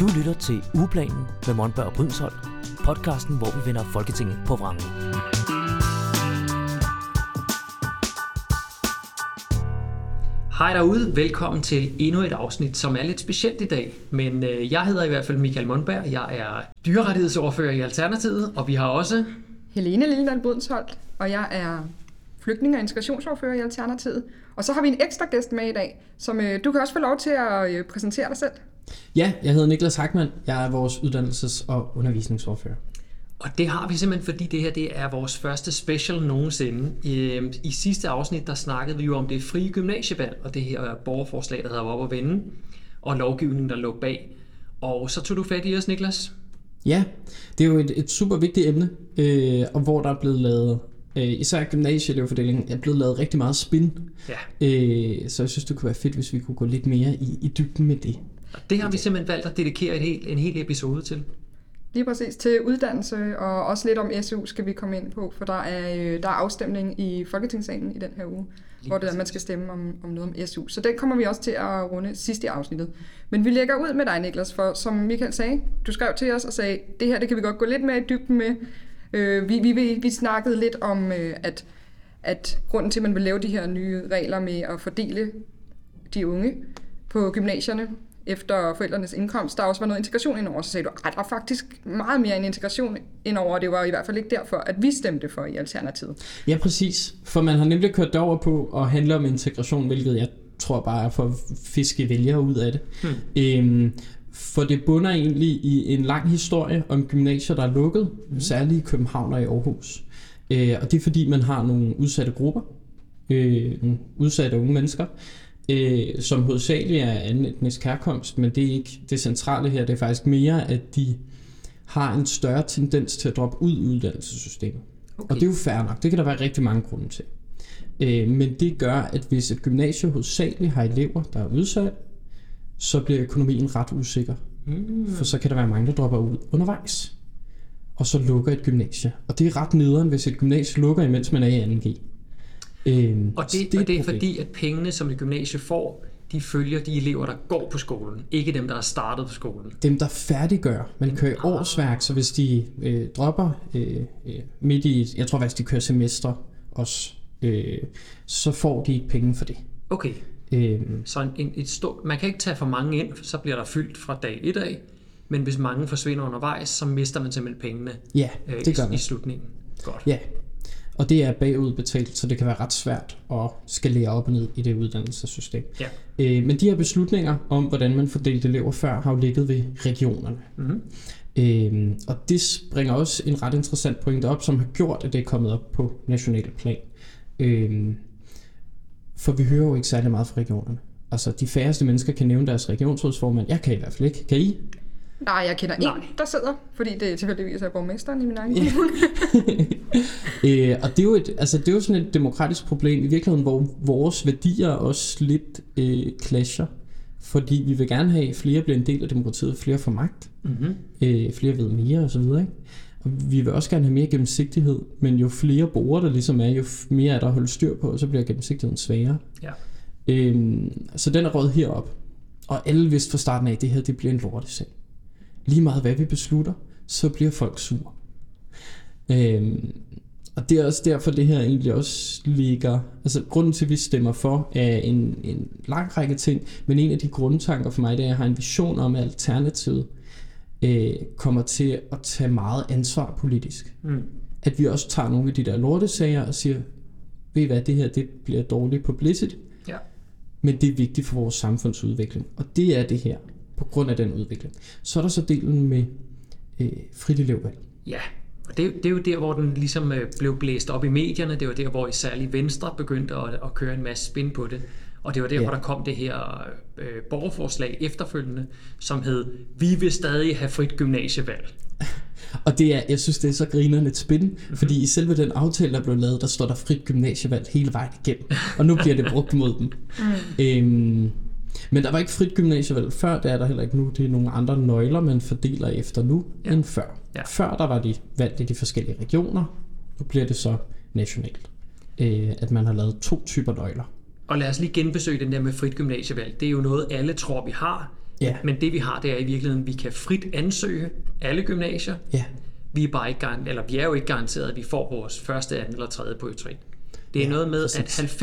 Du lytter til Ugeplanen med Monberg og Brydensholt, podcasten, hvor vi vender Folketinget på vrangen. Hej derude, velkommen til endnu et afsnit, som er lidt specielt i dag. Men øh, jeg hedder i hvert fald Michael Monberg, jeg er dyrerettighedsordfører i Alternativet, og vi har også... Helene Lillendal Budensholt, og jeg er flygtning- og integrationsordfører i Alternativet. Og så har vi en ekstra gæst med i dag, som øh, du kan også få lov til at øh, præsentere dig selv. Ja, jeg hedder Niklas Hackmann. Jeg er vores uddannelses- og undervisningsordfører. Og det har vi simpelthen, fordi det her det er vores første special nogensinde. I, I sidste afsnit, der snakkede vi jo om det frie gymnasievalg, og det her borgerforslag, der hedder op og vende, og lovgivningen, der lå bag. Og så tog du fat i os, Niklas. Ja, det er jo et, et super vigtigt emne, øh, og hvor der er blevet lavet, øh, især gymnasieelevfordelingen, er blevet lavet rigtig meget spin. Ja. Øh, så jeg synes, det kunne være fedt, hvis vi kunne gå lidt mere i, i dybden med det. Og det har vi simpelthen valgt at dedikere et helt, en hel episode til. Lige præcis til uddannelse, og også lidt om SU skal vi komme ind på, for der er, øh, der er afstemning i Folketingssalen i den her uge, Lige hvor det er, man skal stemme om, om noget om SU. Så den kommer vi også til at runde sidst i afsnittet. Men vi lægger ud med dig, Niklas, for som Michael sagde, du skrev til os og sagde, det her det kan vi godt gå lidt mere i dybden med. Øh, vi, vi, vi, vi snakkede lidt om, øh, at, at grunden til, at man vil lave de her nye regler med at fordele de unge på gymnasierne, efter forældrenes indkomst, der også var noget integration indover, så sagde du, at der er faktisk meget mere en integration indover, og det var i hvert fald ikke derfor, at vi stemte for i Alternativet. Ja, præcis. For man har nemlig kørt over på at handle om integration, hvilket jeg tror bare er for at fiske vælgere ud af det. Hmm. Øhm, for det bunder egentlig i en lang historie om gymnasier, der er lukket, hmm. særligt i København og i Aarhus. Øh, og det er fordi, man har nogle udsatte grupper, øh, udsatte unge mennesker, øh, som hovedsageligt er anden etnisk herkomst, men det er ikke det centrale her. Det er faktisk mere, at de har en større tendens til at droppe ud i uddannelsessystemet. Okay. Og det er jo fair nok. Det kan der være rigtig mange grunde til. Øh, men det gør, at hvis et gymnasie hovedsageligt har elever, der er udsat, så bliver økonomien ret usikker. Mm. For så kan der være mange, der dropper ud undervejs. Og så lukker et gymnasie. Og det er ret nederen, hvis et gymnasie lukker, imens man er i 2G. Øhm, og det, det, og det er fordi, at pengene, som et gymnasie får, de følger de elever, der går på skolen, ikke dem, der har startet på skolen. Dem, der færdiggør. Man kører ah. årsværk, så hvis de øh, dropper øh, øh, midt i, jeg tror faktisk, de kører semester også, øh, så får de ikke penge for det. Okay. Øhm. Så en, en, et stort, man kan ikke tage for mange ind, så bliver der fyldt fra dag et af, men hvis mange forsvinder undervejs, så mister man simpelthen pengene ja, det gør øh, i, i slutningen. Godt. Ja, og det er bagudbetalt, så det kan være ret svært at skalere op og ned i det uddannelsessystem. Ja. Øh, men de her beslutninger om, hvordan man fordelte elever før, har jo ligget ved regionerne. Mm-hmm. Øh, og det bringer også en ret interessant point op, som har gjort, at det er kommet op på national plan. Øh, for vi hører jo ikke særlig meget fra regionerne. Altså, de færreste mennesker kan nævne deres regionsrådsformand. Jeg kan i hvert fald ikke. Kan I? Nej, jeg kender Nej. en, der sidder, fordi det tilfældigvis er borgmesteren i min egen kommune. øh, og det er, jo et, altså, det er jo sådan et demokratisk problem i virkeligheden, hvor vores værdier også lidt øh, clasher. Fordi vi vil gerne have, at flere bliver en del af demokratiet, flere får magt, mm-hmm. øh, flere ved mere osv. Ikke? Og vi vil også gerne have mere gennemsigtighed, men jo flere borgere der ligesom er, jo mere er der at holde styr på, så bliver gennemsigtigheden sværere. Ja. Øhm, så den er råd herop. Og alle vidste fra starten af, at det her det bliver en lortesag lige meget hvad vi beslutter, så bliver folk sure. Øhm, og det er også derfor, det her egentlig også ligger... Altså, grunden til, at vi stemmer for, er en, en lang række ting, men en af de grundtanker for mig, det er, at jeg har en vision om, at Alternativet øh, kommer til at tage meget ansvar politisk. Mm. At vi også tager nogle af de der lortesager og siger, ved I hvad, det her det bliver dårligt publicity, ja. men det er vigtigt for vores samfundsudvikling. Og det er det her på grund af den udvikling. Så er der så delen med øh, frit elevvalg. Ja, og det, det er jo der, hvor den ligesom øh, blev blæst op i medierne. Det var der, hvor særligt Venstre begyndte at, at køre en masse spin på det. Og det var der, ja. hvor der kom det her øh, borgerforslag efterfølgende, som hed, vi vil stadig have frit gymnasievalg. Og det er, jeg synes, det er så grinerende et spin, mm-hmm. fordi i selve den aftale, der blev lavet, der står der frit gymnasievalg hele vejen igennem. Og nu bliver det brugt mod dem. Mm. Øhm, men der var ikke frit gymnasievalg før, det er der heller ikke nu. Det er nogle andre nøgler, man fordeler efter nu ja. end før. Ja. Før der var de valgt i de forskellige regioner. Nu bliver det så nationalt. Øh, at man har lavet to typer nøgler. Og lad os lige genbesøge den der med frit gymnasievalg. Det er jo noget, alle tror, vi har. Ja. Men det vi har, det er i virkeligheden, at vi kan frit ansøge alle gymnasier. Ja, Vi er, bare ikke eller vi er jo ikke garanteret, at vi får vores første, anden eller tredje prioritet. Det er Ja, noget med, præcis. at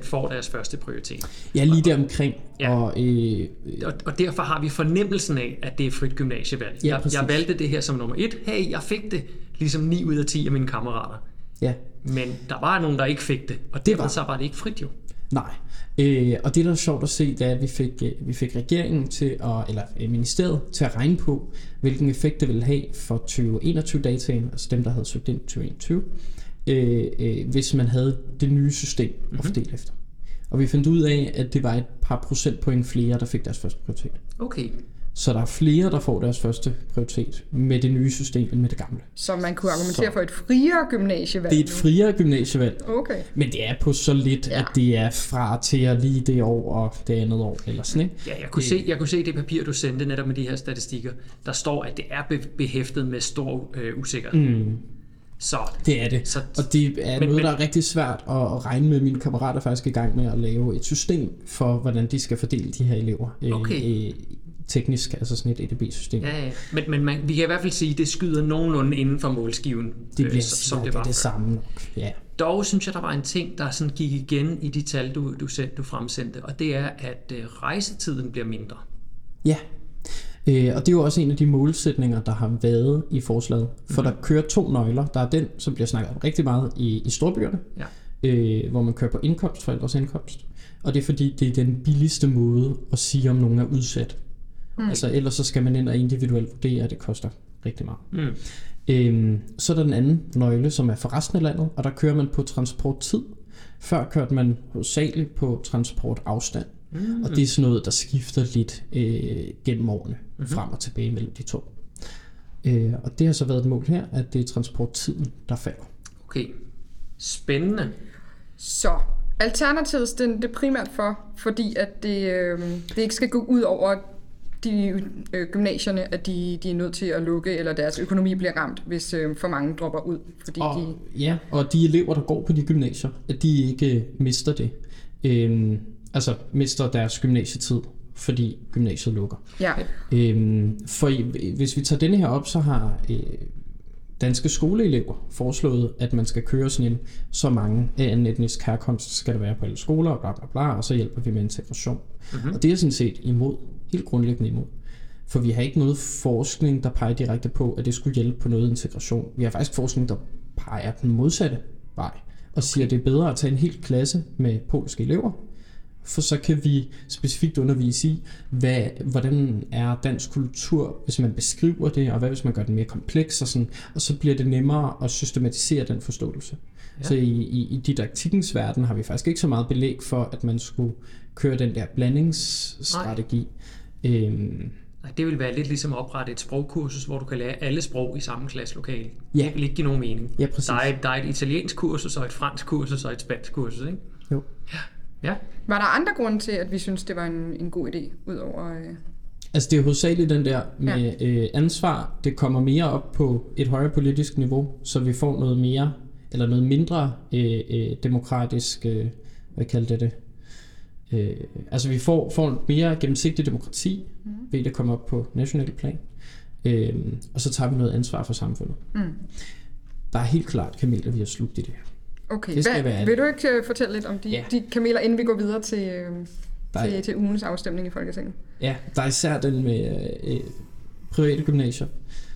90% får deres første prioritet. ja lige der omkring. Ja. Og, øh, Og, og derfor har vi fornemmelsen af, at det er frit gymnasievalg. Ja, jeg, jeg valgte det her som nummer et. Hey, jeg fik det. Ligesom 9 ud af 10 af mine kammerater. ja, Men der var nogen, der ikke fik det. Og Det var- så var det ikke frit jo. nej. Øh, og det, der er sjovt at se, det er, at vi fik, øh, vi fik regeringen til at, eller øh, ministeriet til at regne på, hvilken effekt det ville have for 2021-dataen, altså dem, der havde søgt ind i 2021, øh, øh, hvis man havde det nye system Mhm. at fordele efter. Og vi fandt ud af, at det var et par procentpoint flere, der fik deres første prioritet. Okay. Så der er flere, der får deres første prioritet med det nye system end med det gamle. Så man kunne argumentere Så- for et friere gymnasievalg Det er et friere gymnasievalg, Okay. men det er på så lidt, ja. At det er fra til at lige det år og det andet år, eller sådan, ikke? Ja, jeg kunne, se, jeg kunne se det papir, du sendte netop med de her statistikker. Der står, at det er be- behæftet med stor øh, usikkerhed. Mm, Så, det er det. så Og det er Men- noget, der er rigtig svært at at regne med. Mine kammerater er faktisk i gang med at lave et system for, hvordan de skal fordele de her elever. øh, Okay. øh, teknisk, altså sådan et EDB-system. ja, ja. Men, men man, vi kan i hvert fald sige, at det skyder nogenlunde inden for målskiven, Det bliver som, som det var det samme nok. Ja. Dog synes jeg, der var en ting, der sådan gik igen i de tal, du, du, sendte, du fremsendte, og det er, at øh, rejsetiden bliver mindre. Ja, øh, og det er jo også en af de målsætninger, der har været i forslaget. For Mhm. der kører to nøgler. Der er den, som bliver snakket om rigtig meget i, i storbyerne, Ja. øh, hvor man kører på indkomst, forældres indkomst. Og det er fordi, det er den billigste måde at sige, om nogen er udsat. Mm. Altså ellers så skal man ind og individuelt vurdere, at det koster rigtig meget. Mm. Øhm, så er der den anden nøgle, som er for resten af landet, og der kører man på transporttid. Før kørte man hovedsageligt på transportafstand. Mm. Og det er sådan noget, der skifter lidt øh, gennem årene, mm-hmm. frem og tilbage mellem de to. Øh, og det har så været et mål her, at det er transporttiden, der falder. Okay. Spændende. Så alternativet stemte det primært for, fordi at det, øh, det ikke skal gå ud over de øh, gymnasierne, at de, de er nødt til at lukke, eller deres økonomi bliver ramt, hvis øh, for mange dropper ud. Fordi de, Og, ja, og de elever, der går på de gymnasier, at de ikke øh, mister det. Øhm, altså mister deres gymnasietid, fordi gymnasiet lukker. ja, Øhm, for hvis vi tager denne her op, så har øh, danske skoleelever foreslået, at man skal køre sådan en, så mange af anden etnisk herkomst skal der være på alle skoler, og bla bla bla, og så hjælper vi med integration. Mm-hmm. Og det er sådan set imod, helt grundlæggende imod. For vi har ikke noget forskning, der peger direkte på, at det skulle hjælpe på noget integration. Vi har faktisk forskning, der peger den modsatte vej, og siger, at det er bedre at tage en hel klasse med polske elever, for så kan vi specifikt undervise i, hvad, hvordan er dansk kultur, hvis man beskriver det, og hvad hvis man gør den mere kompleks, og, sådan, og så bliver det nemmere at systematisere den forståelse. Ja. Så i, i, i didaktikkens verden har vi faktisk ikke så meget belæg for, at man skulle køre den der blandingsstrategi. Øhm, Nej, det vil være lidt ligesom at oprette et sprogkursus, hvor du kan lære alle sprog i samme klasselokale. Ja. Det vil ikke give nogen mening. ja, præcis. Der er, et, der er et italiensk kursus, og et fransk kursus, og et spansk kursus, ikke? Jo. Ja. Var der andre grunde til, at vi synes, det var en, en god idé, udover... Øh, Altså det er hovedsageligt den der med ja. øh, ansvar. Det kommer mere op på et højere politisk niveau, så vi får noget mere, eller noget mindre øh, øh, demokratisk, øh, hvad kalder det det? Øh, altså vi får, får et mere gennemsigtigt demokrati, mm. ved at det kommer op på national plan. Øh, og så tager vi noget ansvar for samfundet. Mm. Der er helt klart kameler, vi har slugt i det her. Okay, Det skal Hvad, være vil du ikke øh, fortælle lidt om de, Ja. de kameler, inden vi går videre til, øh, Der er, til, til ugens afstemning i Folketinget? Ja, der er især den med øh, private gymnasier,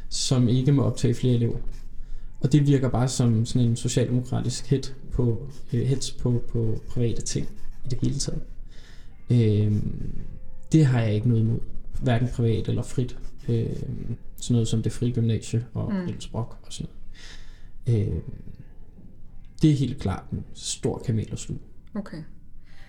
som ikke må optage flere elever. Og det virker bare som sådan en socialdemokratisk hit på, øh, hits på, på private ting i det hele taget. Øh, det har jeg ikke noget imod, hverken privat eller frit. Øh, sådan noget som det frie gymnasie og Mm. Sprog og sådan noget. Øh, det er helt klart en stor kamel at sluge. Okay.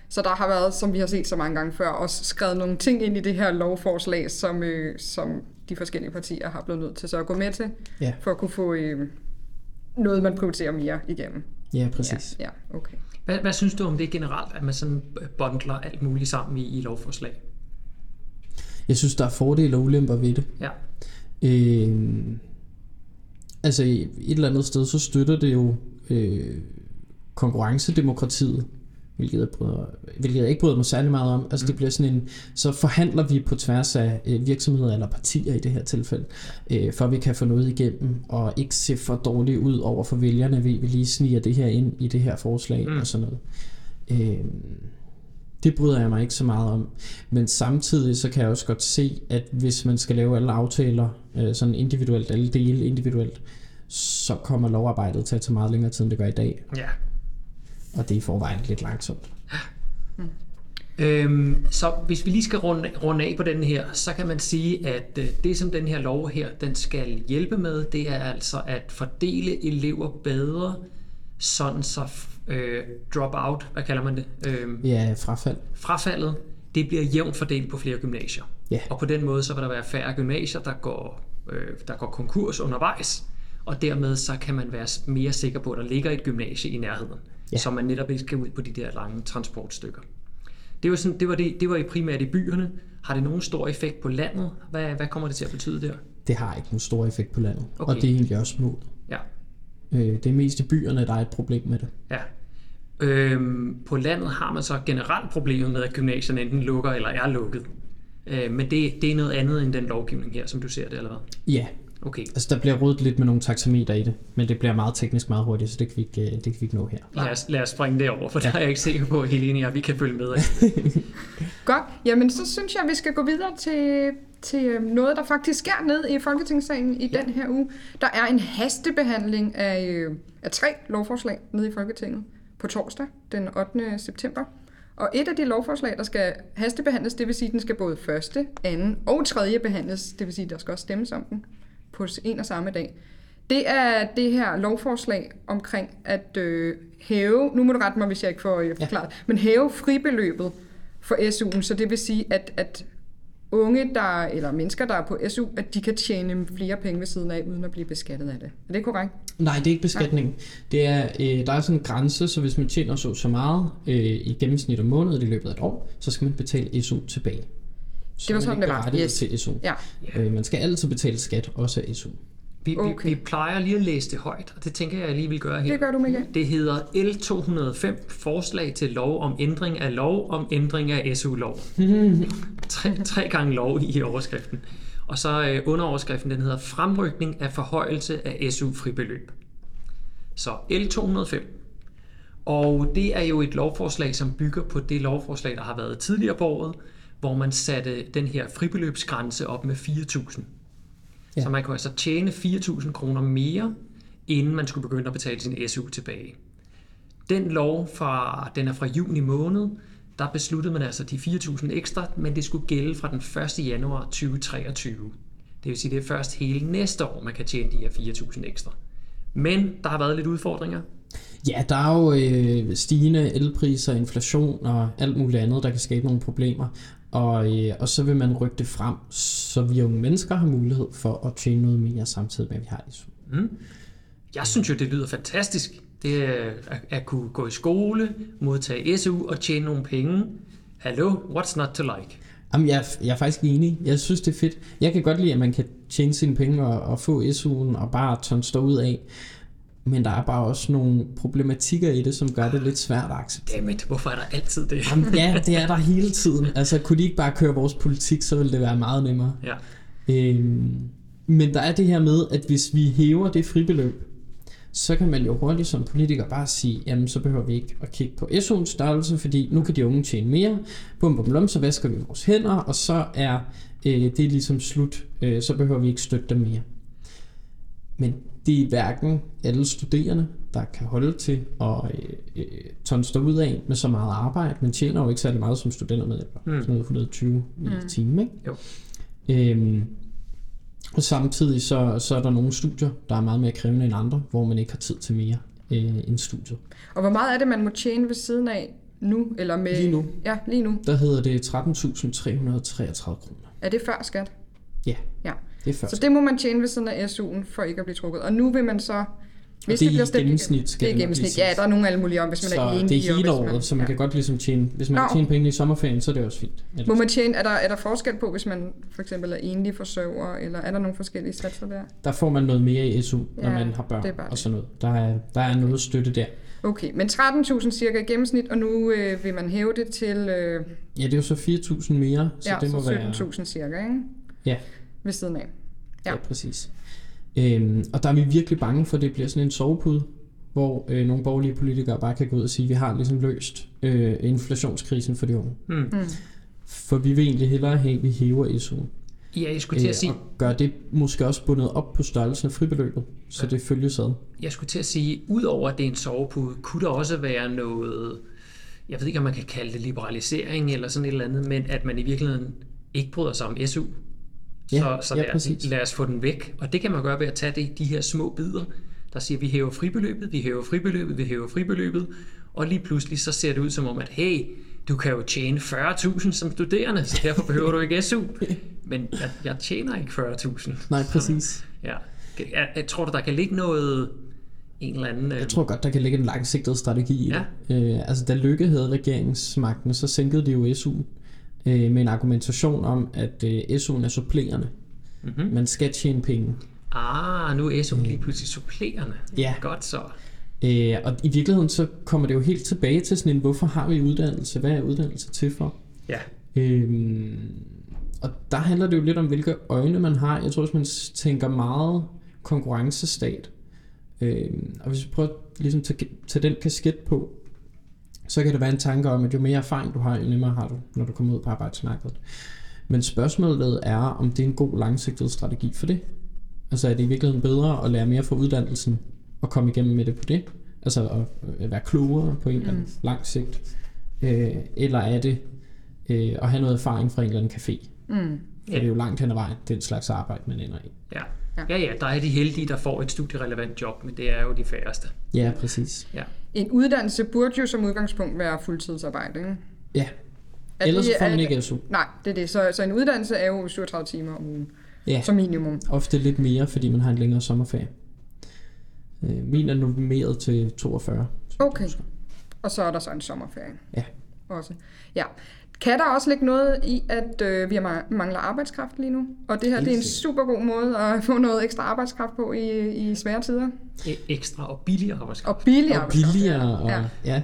Så der har været, som vi har set så mange gange før, også skrevet nogle ting ind i det her lovforslag, som, øh, som de forskellige partier har blevet nødt til så at gå med til, Ja. for at kunne få øh, noget, man prioriterer mere igennem. Ja, præcis. Ja, ja okay. Hvad, hvad synes du om det generelt, at man sådan bundler alt muligt sammen i, i lovforslag? Jeg synes, der er fordele og ulemper ved det. Ja. Øh, altså et eller andet sted, så støtter det jo øh, konkurrencedemokratiet hvilket jeg, bryder, hvilket jeg ikke bryder mig særlig meget om. Altså mm. det bliver sådan en, så forhandler vi på tværs af øh, virksomheder eller partier i det her tilfælde, øh, for at vi kan få noget igennem, og ikke se for dårligt ud over for vælgerne, ved vi lige sniger det her ind i det her forslag mm. og sådan noget. Øh, det bryder jeg mig ikke så meget om. Men samtidig så kan jeg også godt se, at hvis man skal lave alle aftaler øh, sådan individuelt, alle dele individuelt, så kommer lovarbejdet til at tage meget længere tid, end det gør i dag. Ja. Og det er i forvejen lidt langsomt. Øhm, så hvis vi lige skal runde, runde af på den her, så kan man sige, at øh, det som den her lov her, den skal hjælpe med, det er altså at fordele elever bedre, sådan så øh, drop-out, hvad kalder man det? Øh, Ja, frafald. frafaldet, det bliver jævnt fordelt på flere gymnasier. Ja. Og på den måde, så vil der være færre gymnasier, der går, øh, der går konkurs undervejs, og dermed så kan man være mere sikker på, at der ligger et gymnasie i nærheden, Ja. så man netop ikke skal ud på de der lange transportstykker. Det var, sådan, det, var det, det var i primært i byerne. Har det nogen stor effekt på landet? Hvad, hvad kommer det til at betyde der? Det har ikke nogen stor effekt på landet. Okay. Og det er egentlig også målet. Ja. Øh, det er mest i byerne, der er et problem med det. ja. Øhm, på landet har man så generelt problemet med, at gymnasierne enten lukker eller er lukket. Øh, men det, det er noget andet end den lovgivning her, som du ser det, eller hvad? Ja, Okay. altså der bliver rodet lidt med nogle taxameter i det, men det bliver meget teknisk meget hurtigt, så det kan vi ikke, øh, det kan vi ikke nå her. Lad os, lad os springe det over, for ja. der er jeg ikke sikker på, at Helene og vi kan følge med. Godt. Jamen, så synes jeg, at vi skal gå videre til, til øh, noget, der faktisk sker ned i Folketingssalen i ja. den her uge. Der er en hastebehandling af, øh, af tre lovforslag nede i Folketinget på torsdag, den 8. september. Og et af de lovforslag, der skal hastebehandles, det vil sige, at den skal både første, anden og tredje behandles, det vil sige, at der skal også stemmes om den på en og samme dag. Det er det her lovforslag omkring at øh, hæve, nu må du rette mig, hvis jeg ikke får øh, forklaret, ja. men hæve fribeløbet for SU'en, så det vil sige, at, at unge, der, eller mennesker, der er på SU, at de kan tjene flere penge ved siden af, uden at blive beskattet af det. Er det korrekt? Nej, det er ikke beskatning. Det er, øh, der er sådan en grænse, så hvis man tjener så så meget øh, i gennemsnit om måneden i løbet af et år, så skal man betale SU tilbage. Så Det var sådan, det var. Yes. til SU. Ja. Øh, man skal altid betale skat, også af SU. Vi, Okay. vi, vi plejer lige at læse det højt, og det tænker jeg, jeg lige vil gøre her. Det gør du, Michael. Det hedder L205, forslag til lov om ændring af lov om ændring af SU-lov. tre, tre gange lov i overskriften. Og så øh, underoverskriften, den hedder Fremrykning af forhøjelse af SU-fribeløb. Så L205. Og det er jo et lovforslag, som bygger på det lovforslag, der har været tidligere på året, hvor man satte den her fribeløbsgrænse op med 4.000. Ja. Så man kunne altså tjene 4.000 kroner mere, inden man skulle begynde at betale sin SU tilbage. Den lov, fra, den er fra juni måned, der besluttede man altså de 4.000 ekstra, men det skulle gælde fra den 1. januar 2023. Det vil sige, det er først hele næste år, man kan tjene de her 4.000 ekstra. Men der har været lidt udfordringer. Ja, der er jo øh, stigende elpriser, inflation og alt muligt andet, der kan skabe nogle problemer. Og, øh, og så vil man rykke det frem, så vi unge mennesker har mulighed for at tjene noget mere samtidig med, at vi har SU. Jeg synes jo, det lyder fantastisk. Det er at, at kunne gå i skole, modtage SU og tjene nogle penge. Hallo, what's not to like? Jamen, jeg, er- jeg er faktisk enig. Jeg synes, det er fedt. Jeg kan godt lide, at man kan tjene sine penge og, og få SU'en og bare tørne stå ud af. Men der er bare også nogle problematikker i det, som gør det lidt svært at acceptere. Dammit, hvorfor er der altid det? Jamen, ja, det er der hele tiden. Altså, kunne de ikke bare køre vores politik, så ville det være meget nemmere. Ja. Øhm, men der er det her med, at hvis vi hæver det fribeløb, så kan man jo hurtigt som politiker bare sige, jamen så behøver vi ikke at kigge på SU'ens størrelse, fordi nu kan de unge tjene mere. Bum bum lum, så vasker vi vores hænder, og så er øh, det ligesom slut. Øh, så behøver vi ikke støtte dem mere. Men det er hverken alle studerende, der kan holde til at øh, øh, tonste ud af med så meget arbejde. Man tjener jo ikke særlig meget som studentermedhjælper. Mm. Sådan noget 120 i Mm. timen, ikke? Jo. Øhm, og samtidig så, så er der nogle studier, der er meget mere krævende end andre, hvor man ikke har tid til mere øh, end studiet. Og hvor meget er det, man må tjene ved siden af nu? Eller med, Lige nu. Ja, lige nu. Der hedder det 13.333 kroner. Er det før skat? Ja, Ja. Det er først. Så det må man tjene ved siden af SU'en, for ikke at blive trukket. Og nu vil man så... Hvis det er bliver stemt gennemsnit, skal Det er det gennemsnit. Ja, der er nogle alle mulige om, hvis man så er enig. det er hele året, så man ja. kan godt ligesom tjene, hvis man Nå. kan tjene penge i sommerferien, så er det også fint. Ellers- Må man tjene, er der, er der forskel på, hvis man for eksempel er enlig forsørger, eller er der nogle forskellige satser der? Der får man noget mere i SU, når Ja, man har børn det bare og det. sådan noget. Der er, der er noget støtte der. Okay, men 13.000 cirka i gennemsnit, og nu øh, vil man hæve det til øh, Ja, det er jo så 4.000 mere, så ja, det må så være... 17.000 cirka, ikke? Ja. Ved siden af. Ja, Ja. præcis. Øhm, og der er vi virkelig bange for, at det bliver sådan en sovepude, hvor øh, nogle borgerlige politikere bare kan gå ud og sige, at vi har ligesom løst øh, inflationskrisen for de unge. Mm. Mm. For vi vil egentlig hellere have, at vi hæver SU'en. Ja, jeg skulle til at sige, og gør det måske også bundet op på størrelsen af fribeløbet, så Ja. det følges ad. jeg skulle til at sige, udover at det er en sovepude, kunne der også være noget, jeg ved ikke, om man kan kalde det liberalisering eller sådan et eller andet, men at man i virkeligheden ikke bryder sig om SU. Ja, så så ja, lad, præcis. lad os få den væk. Og det kan man gøre ved at tage det, de her små bidder, der siger, vi hæver fribeløbet, vi hæver fribeløbet, vi hæver fribeløbet, og lige pludselig så ser det ud som om, at hey, du kan jo tjene 40.000 som studerende, så derfor behøver du ikke SU. Men jeg, jeg tjener ikke 40.000. Nej, præcis. Ja. Jeg, jeg tror du, der kan ligge noget, en eller anden... øh, Jeg tror godt, der kan ligge en langsigtet strategi i Ja. det. Øh, altså, da Lykke havde regeringsmagten, så sænkede de jo SU'en øh, med en argumentation om, at øh, SU'en er supplerende. Mhm. Man skal tjene penge. Ah, nu er SU lige pludselig supplerende. Ja. Godt så. Øh, og i virkeligheden så kommer det jo helt tilbage til sådan en, hvorfor har vi uddannelse? Hvad er uddannelse til for? Ja. Øhm, og der handler det jo lidt om, hvilke øjne man har. Jeg tror, hvis man tænker meget konkurrencestat, øhm, og hvis vi prøver ligesom at tage, tage den kasket på, så kan det være en tanke om, at jo mere erfaring du har, jo nemmere har du, når du kommer ud på arbejdsmarkedet. Men spørgsmålet er, om det er en god langsigtet strategi for det. Altså er det i virkeligheden bedre at lære mere fra uddannelsen og komme igennem med det på det? Altså at øh, være klogere på en eller anden Mm. lang sigt? Øh, eller er det øh, at have noget erfaring fra en eller anden café? Mm. For Ja. det er jo langt hen ad vejen, den slags arbejde, man ender i. Ja. Ja. ja, ja, der er de heldige, der får et studierelevant job, men det er jo de færreste. Ja, præcis. En uddannelse burde jo som udgangspunkt være fuldtidsarbejde, ikke? Ja, Er ellers det- får man ikke SU. Nej, det er det. Så, så en uddannelse er jo 37 timer om ugen, Ja, som minimum. ofte lidt mere, fordi man har en længere sommerferie. Øh, min er normeret til 42. som jeg Okay. Og så er der så en sommerferie. Ja. Også. Ja. Kan der også ligge noget i, at øh, vi ma- mangler arbejdskraft lige nu? Og det her det er en super god måde at få noget ekstra arbejdskraft på i, i svære tider. E- Ekstra og billig arbejdskraft. Og billig Og arbejdskraft. billigere. Og, Ja. ja.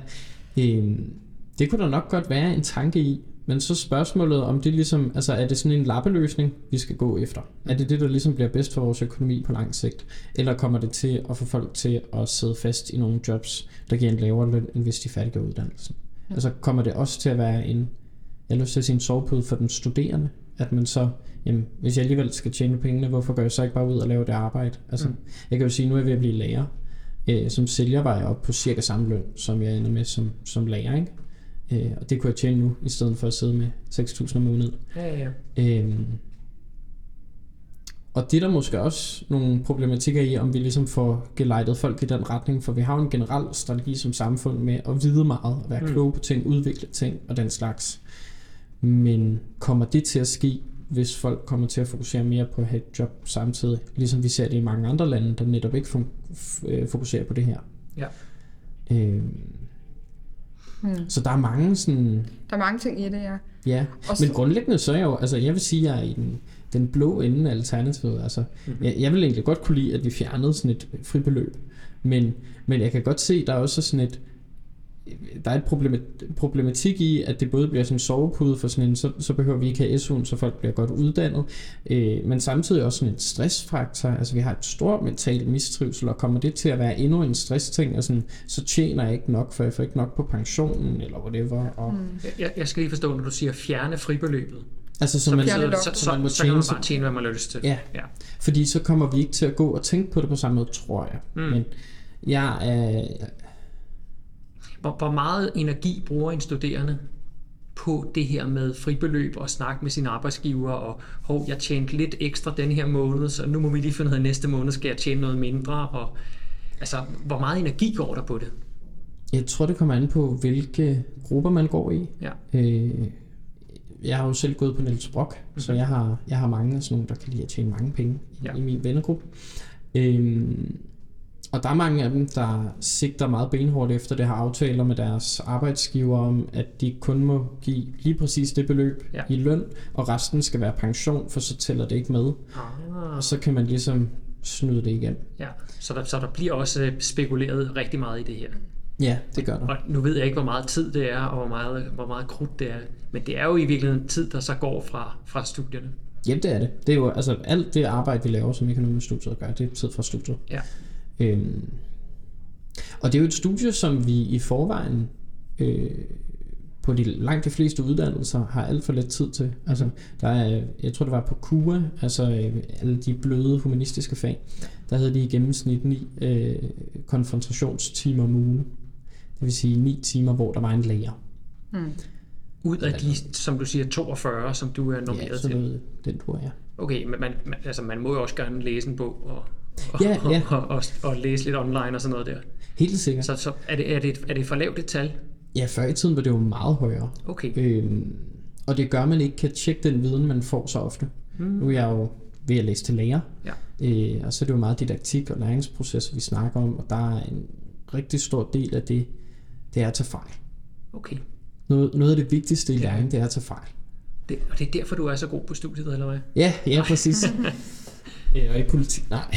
ja. Øhm, det kunne der nok godt være en tanke i. Men så spørgsmålet om det ligesom, altså er det sådan en lappeløsning, vi skal gå efter? Er det det, der ligesom bliver bedst for vores økonomi på lang sigt? Eller kommer det til at få folk til at sidde fast i nogle jobs, der giver en lavere løn, end hvis de færdiggør uddannelsen? Ja. Altså kommer det også til at være en, jeg har lyst til at sige en sovepude for den studerende? At man så, jamen, hvis jeg alligevel skal tjene pengene, hvorfor gør jeg så ikke bare ud og lave det arbejde? Altså, Mm. jeg kan jo sige, nu er jeg ved at blive lærer. Øh, som sælger var jeg oppe på cirka samme løn, som jeg ender med som, som lærer, ikke? Øh, og det kunne jeg tjene nu, i stedet for at sidde med 6.000 om måneden. Ja, ja. Øhm, og det er der måske også nogle problematikker i, om vi ligesom får gelejtet folk i den retning, for vi har jo en generel strategi som samfund med at vide meget, at være Mm. kloge på ting, udvikle ting og den slags. Men kommer det til at ske, hvis folk kommer til at fokusere mere på at have et job samtidig, ligesom vi ser det i mange andre lande, der netop ikke øh, fokuserer på det her? Ja. Øhm, Hmm. så der er mange sådan, Der er mange ting i det, ja. ja, Og men grundlæggende så er jeg jo, altså jeg vil sige, at jeg er i den, den blå ende af alternativet. Altså, Mhm. jeg, jeg vil egentlig godt kunne lide, at vi fjernede sådan et fribeløb. Men, men jeg kan godt se, der er også sådan et, der er et problemat- problematik i, at det både bliver sådan en sovepude for sådan en, så, så behøver vi ikke have SU'en, så folk bliver godt uddannet, øh, men samtidig også sådan en stressfaktor, altså vi har et stort mentalt mistrivsel, og kommer det til at være endnu en stressting, og sådan, så tjener jeg ikke nok, for jeg får ikke nok på pensionen, eller whatever, og, Mm. Jeg, jeg skal lige forstå, når du siger fjerne fribeløbet, altså så, så, man, op. så, Så man må så, så kan man tjene bare tjene, hvad man har lyst til. Ja. ja. Fordi så kommer vi ikke til at gå og tænke på det på samme måde, tror jeg. Mm. Men jeg er... Hvor, hvor meget energi bruger en studerende på det her med fribeløb og snakke med sin arbejdsgiver, og hov, jeg tjente lidt ekstra den her måned, så nu må vi lige finde ud af, næste måned skal jeg tjene noget mindre, og altså, hvor meget energi går der på det? Jeg tror, det kommer an på, hvilke grupper man går i. Ja. Øh, jeg har jo selv gået på Niels Brock, mm-hmm. så jeg har, jeg har mange af sådan nogle, der kan lide at tjene mange penge i, Ja. i min vennegruppe. Øhm, og der er mange af dem, der sigter meget benhårdt efter det, har aftaler med deres arbejdsgiver om, at de kun må give lige præcis det beløb Ja. i løn, og resten skal være pension, for så tæller det ikke med. Ah, Og så kan man ligesom snyde det igen. ja. Så, der, så der bliver også spekuleret rigtig meget i det her. Ja, det gør der. Og nu ved jeg ikke, hvor meget tid det er, og hvor meget, hvor meget krudt det er. Men det er jo i virkeligheden tid, der så går fra, fra studierne. Ja, det er det. Det er jo altså alt det arbejde, vi laver som økonomisk studiet gør, det er tid fra studiet. Ja. Øhm, og det er jo et studie, som vi i forvejen øh, på de langt de fleste uddannelser har alt for lidt tid til. Altså, der er, jeg tror det var på KUA, altså øh, alle de bløde humanistiske fag, der havde de i gennemsnit ni øh, konfrontationstimer om ugen. Det vil sige ni timer, hvor der var en lærer. Mm. Ud af de, som du siger, 42, som du er Ja, normeret så til. noget, den tror jeg. Okay, men man, man, altså, man må jo også gerne læse en bog og, og, Ja, ja. og, og, og læse lidt online og sådan noget der. Helt sikkert. Så, så er, det, er, det, er det for lavt et tal? Ja, før i tiden var det jo meget højere. Okay. Øhm, og det gør, at man ikke kan tjekke den viden, man får så ofte. Mm. Nu er jeg jo ved at læse til lærer, Ja. øh, og så er det jo meget didaktik og læringsprocesser, vi snakker om, og der er en rigtig stor del af det, det er at tage fejl. Okay. Noget, noget af det vigtigste i læring, det er at tage fejl. Det, og det er derfor, du er så god på studiet, eller hvad? Ja, ja, præcis. Øh, og i politik, nej.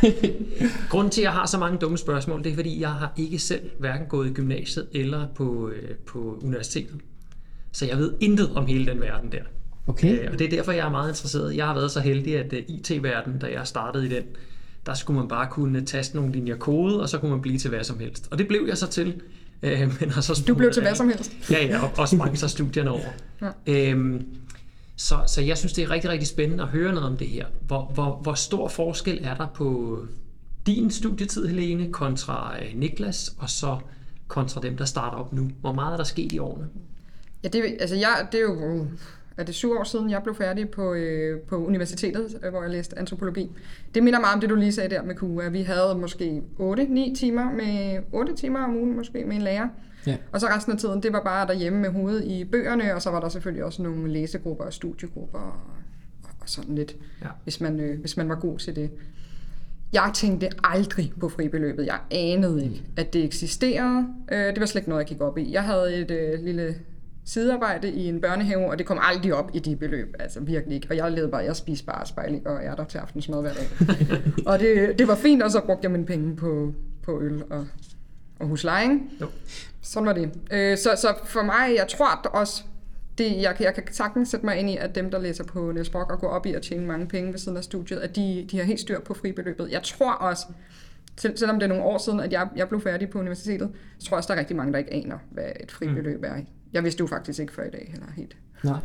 Grunden til, at jeg har så mange dumme spørgsmål, det er, fordi jeg har ikke selv hverken gået i gymnasiet eller på, øh, på universitetet. Så jeg ved intet om hele den verden der. Okay, Øh, og det er derfor, jeg er meget interesseret. Jeg har været så heldig, at øh, IT-verdenen, da jeg startede i den, der skulle man bare kunne taste nogle linjer kode, og så kunne man blive til hvad som helst. Og det blev jeg så til. Øh, men har så Du blev til hvad som helst. Ja, ja, og, og sprang så studierne over. Ja. Øhm, så, så jeg synes, det er rigtig, rigtig spændende at høre noget om det her. Hvor, hvor, hvor stor forskel er der på din studietid, Helene, kontra øh, Niklas, og så kontra dem, der starter op nu? Hvor meget er der sket i årene? Ja, det, altså jeg, det er jo er det syv år siden, jeg blev færdig på, øh, på universitetet, øh, hvor jeg læste antropologi. Det minder meget om det, du lige sagde der med KUA. Vi havde måske 8-9 timer, med 8 timer om ugen måske med en lærer. Ja. Og så resten af tiden, det var bare derhjemme med hovedet i bøgerne, og så var der selvfølgelig også nogle læsegrupper og studiegrupper og, og sådan lidt, Ja. hvis, man, øh, hvis man var god til det. Jeg tænkte aldrig på fribeløbet. Jeg anede ikke, at det eksisterede. Øh, det var slet ikke noget, jeg gik op i. Jeg havde et øh, lille sidearbejde i en børnehave, og det kom aldrig op i de beløb. Altså virkelig ikke. Og jeg levede bare, jeg spiste bare spejling og ærter til aftensmad hver dag. og det, det var fint, og så brugte jeg mine penge på, på øl og, og husleje. ikke? Jo. Sådan var det. Øh, så, så for mig, jeg tror at også, det, jeg, kan- jeg kan sagtens sætte mig ind i, at dem, der læser på Niels Brock og går op i at tjene mange penge ved siden af studiet, at de, de har helt styr på fribeløbet. Jeg tror også, selv, selvom det er nogle år siden, at jeg, jeg blev færdig på universitetet, så tror jeg også, der er rigtig mange, der ikke aner, hvad et fribeløb er. Jeg vidste jo faktisk ikke før i dag heller helt. Nej,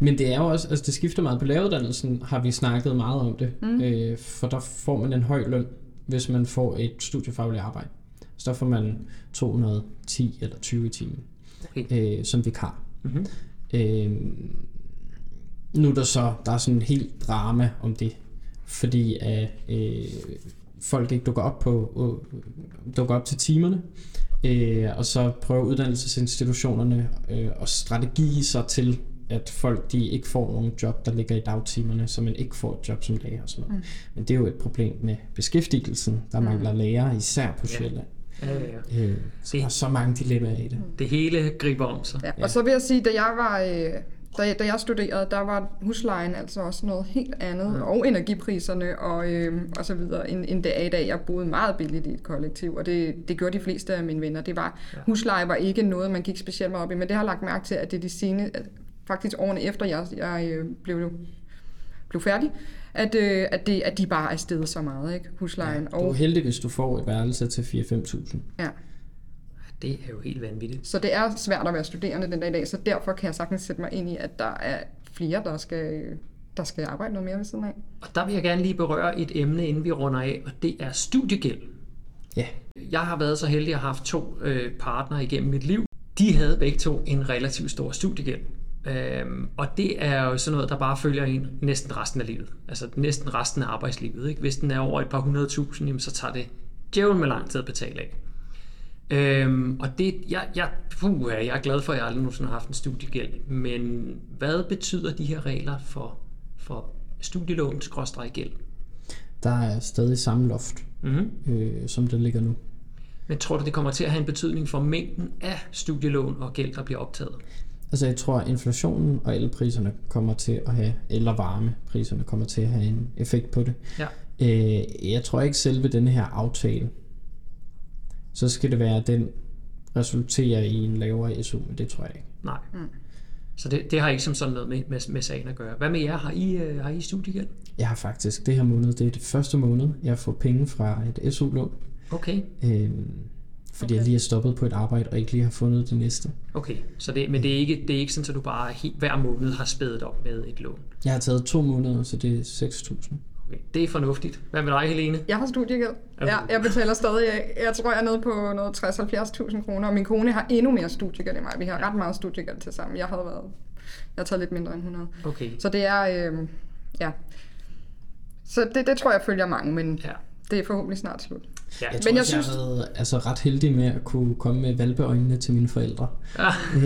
men det er jo også, altså det skifter meget på læreruddannelsen, har vi snakket meget om det, mm. øh, for der får man en høj løn, hvis man får et studiefagligt arbejde. Så får man 210 eller 20 i timen Okay. øh, som vikar. Mhm. Øh, nu er der så, der er sådan en helt drama om det, fordi at øh, folk ikke dukker op, på, øh, dukker op til timerne, øh, og så prøver uddannelsesinstitutionerne øh, at strategi sig til, at folk de ikke får nogen job, der ligger i dagtimerne, så man ikke får et job som lærer og sådan noget. Mm. Men det er jo et problem med beskæftigelsen. Der mangler lærere, især på. Sjælland. Ja, ja, ja. Øh, så der er så mange dilemmaer i det. Det hele griber om sig. Ja. Og så vil jeg sige, da jeg var... Øh, da, jeg- da jeg studerede, der var huslejen altså også noget helt andet, ja. og energipriserne og, øh, og så videre, end, end det er i dag. Jeg boede meget billigt i et kollektiv, og det, det gjorde de fleste af mine venner. Det var, ja. Husleje var ikke noget, man gik specielt meget op i, men det har jeg lagt mærke til, at det er de sene, faktisk årene efter jeg, jeg øh, blev, blev færdig, at, øh, at, det, at de bare er steget så meget, ikke? Huslejen. Du er heldig, hvis du får et værelse til 4-5.000. ja. Det er jo helt vanvittigt. Så det er svært at være studerende den dag i dag, så derfor kan jeg sagtens sætte mig ind i, at der er flere, der skal, der skal arbejde noget mere ved siden af. Og der vil jeg gerne lige berøre et emne, inden vi runder af, og det er studiegæld. Ja, Jeg har været så heldig at have haft to øh, partnere igennem mit liv. De havde begge to en relativt stor studiegæld. Øhm, og det er jo sådan noget, der bare følger en næsten resten af livet. Altså næsten resten af arbejdslivet. Ikke? Hvis den er over et par hundredtusind, jamen, så tager det djævlen med lang tid at betale af. Øhm, og det, jeg, jeg, puh, jeg er glad for, at jeg aldrig nogensinde har haft en studiegæld. Men hvad betyder de her regler for, for studielån gæld? der er stadig samme loft, Mm-hmm. øh, som det ligger nu. Men tror du, det kommer til at have en betydning for mængden af studielån og gæld, der bliver optaget? Altså jeg tror, at inflationen og elpriserne kommer til at have, eller varmepriserne kommer til at have en effekt på det. Ja. Øh, jeg tror ikke selve denne her aftale så skal det være, at den resulterer i en lavere SU, men det tror jeg ikke. Nej. Mm. Så det, det har ikke som sådan noget med, med, med sagen at gøre. Hvad med jer? Har I, øh, har I studiegæld? Jeg har faktisk det her måned, det er det første måned, jeg får penge fra et SU-lån. Okay. Øhm, fordi okay. jeg lige er stoppet på et arbejde, og ikke lige har fundet det næste. Okay, så det, men det er ikke, det er ikke sådan, at du bare helt, hver måned har spædet op med et lån? Jeg har taget to måneder, så det er 6.000. Okay, det er fornuftigt. Hvad med dig, Helene? Jeg har studiegæld. Ja, jeg betaler stadig, jeg, jeg tror, jeg er nede på noget 60-70.000 kroner, og min kone har endnu mere studiegæld end mig. Vi har ret meget studiegæld til sammen. Jeg havde været, jeg har taget lidt mindre end 100. Okay. Så det er, øh, ja. Så det, det tror jeg følger mange, men Ja. Det er forhåbentlig snart slut. Ja. Jeg tror Men jeg også, jeg synes- har været altså, ret heldig med at kunne komme med valpeøjnene til mine forældre. Ah,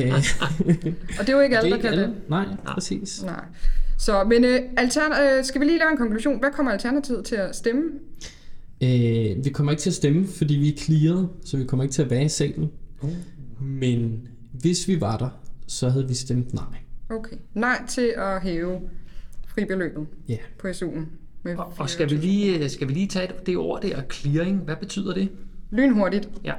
Og det er jo ikke alle, er der ikke kan alle. det. Nej, præcis. Nej. Så, men øh, altern- øh, skal vi lige lave en konklusion? Hvad kommer Alternativet til at stemme? Øh, vi kommer ikke til at stemme, fordi vi er clearet, så vi kommer ikke til at være i salen. Uh. Men hvis vi var der, så havde vi stemt nej. Okay. Nej til at hæve fribeløbet Ja. på SU'en. Med og, og skal, vi lige, skal vi lige tage det ord der, clearing? Hvad betyder det? Lynhurtigt. Ja.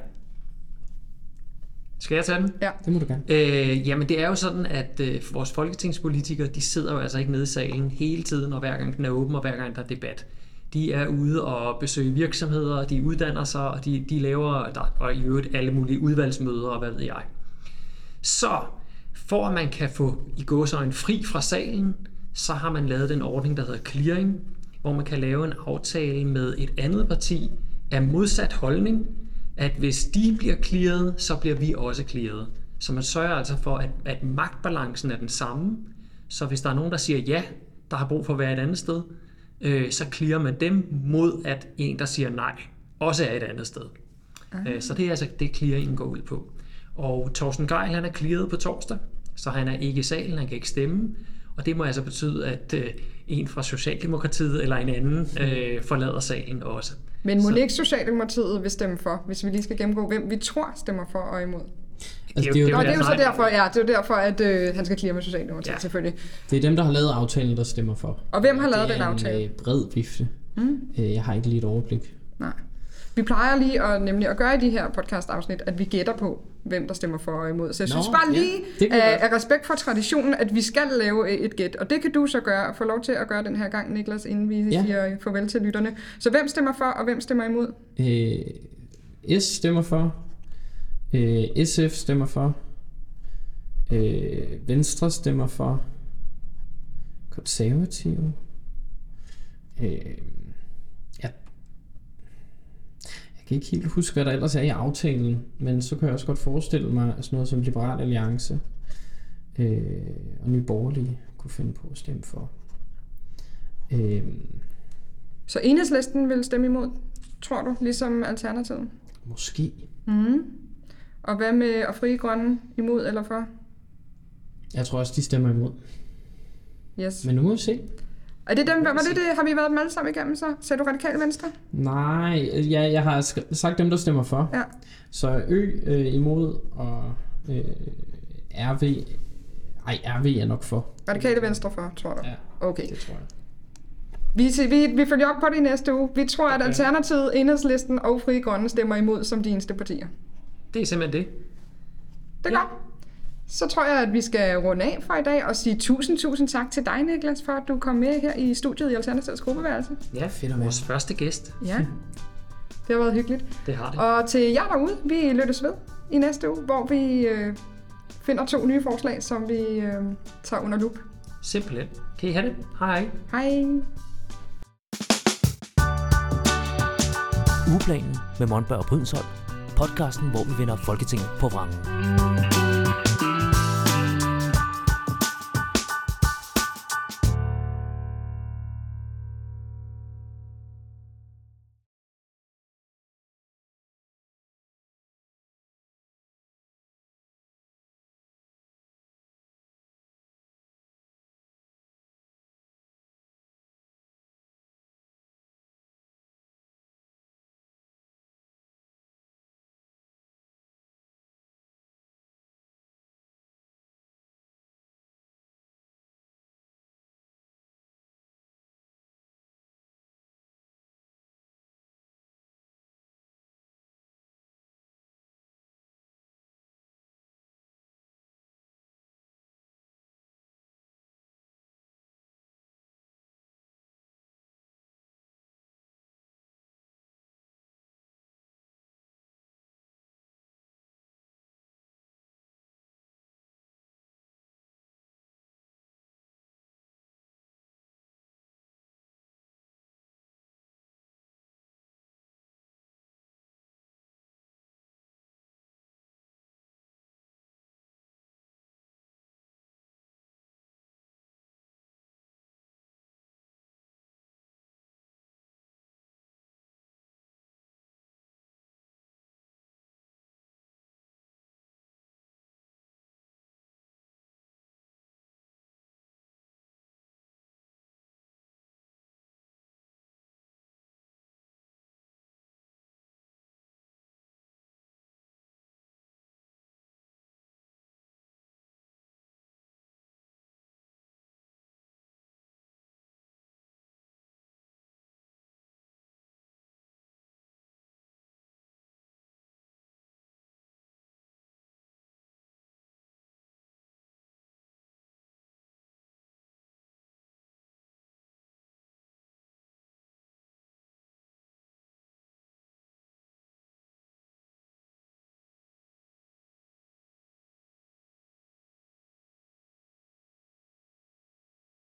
Skal jeg tage den? Ja. Det må du gerne. Øh, jamen det er jo sådan, at øh, vores folketingspolitikere, de sidder jo altså ikke nede i salen hele tiden, og hver gang den er åben, og hver gang der er debat. De er ude og besøge virksomheder, de uddanner sig, og de, de laver, der, og i øvrigt alle mulige udvalgsmøder, og hvad ved jeg. Så for at man kan få i gåsøjne fri fra salen, så har man lavet den ordning, der hedder clearing, hvor man kan lave en aftale med et andet parti af modsat holdning, at hvis de bliver clearet, så bliver vi også clearet. Så man sørger altså for, at, at magtbalancen er den samme. Så hvis der er nogen, der siger ja, der har brug for at være et andet sted, øh, så clearer man dem mod, at en, der siger nej, også er et andet sted. Øh, så det er altså det, clearingen går ud på. Og Thorsten Geil, han er clearet på torsdag, så han er ikke i salen, han kan ikke stemme. Og det må altså betyde, at øh, en fra Socialdemokratiet eller en anden øh, forlader salen også. Men må ikke Socialdemokratiet vil stemme for, hvis vi lige skal gennemgå, hvem vi tror stemmer for og imod? Altså, det, er jo, Nå, det er jo så derfor, ja, det er jo derfor, at øh, han skal klire med Socialdemokratiet, Ja. selvfølgelig. det er dem, der har lavet aftalen, der stemmer for. Og hvem har lavet det den er aftale? en øh, bred vifte. Mm. Øh, jeg har ikke lige et overblik. Nej. Vi plejer lige at, nemlig at gøre i de her podcast-afsnit, at vi gætter på, hvem der stemmer for og imod. Så jeg Nå, synes bare ja, lige, vi af, godt. af respekt for traditionen, at vi skal lave øh, et gæt. Og det kan du så gøre, få lov til at gøre den her gang, Niklas, inden vi Ja. ja. siger øh, farvel til lytterne. Så hvem stemmer for, og hvem stemmer imod? Øh, S stemmer for. Øh, SF stemmer for. Øh, Venstre stemmer for. Konservative. Øh, jeg, jeg kan ikke helt huske, hvad der ellers er i aftalen, men så kan jeg også godt forestille mig sådan noget som Liberal Alliance øh, og Nye Borgerlige kunne finde på at stemme for. Øh, Så enhedslisten vil stemme imod, tror du, ligesom Alternativet? måske. Mm. Og hvad med at frie grønne imod eller for? Jeg tror også, de stemmer imod. Yes. Men nu må vi se. Er det dem, var det det? Har vi været dem alle sammen igennem så? Ser du radikal venstre? Nej, ja, jeg har sagt dem, der stemmer for. Ja. Så Ø øh, imod, og øh, RV... Ej, RV er nok for. Radikale venstre for, tror du? Ja, Okay. det tror jeg. Vi, vi, vi følger op på det i næste uge. Vi tror, at Alternativet, Enhedslisten og Frie Grønne stemmer imod som de eneste partier. Det er simpelthen det. Det er ja. godt. Så tror jeg, at vi skal runde af for i dag og sige tusind, tusind tak til dig, Niklas, for at du kom med her i studiet i Alternativets gruppeværelse. Ja, Fedt at vores første gæst. Ja, det har været hyggeligt. Det har det. Og til jer derude, vi lyttes ved i næste uge, hvor vi øh, finder to nye forslag, som vi øh, tager under lup. Simpelthen. Kan I have det? Hej. Hej! Ugeplanen med Monberg og Brydensholt. Podcasten, hvor vi vender Folketinget på vrangen.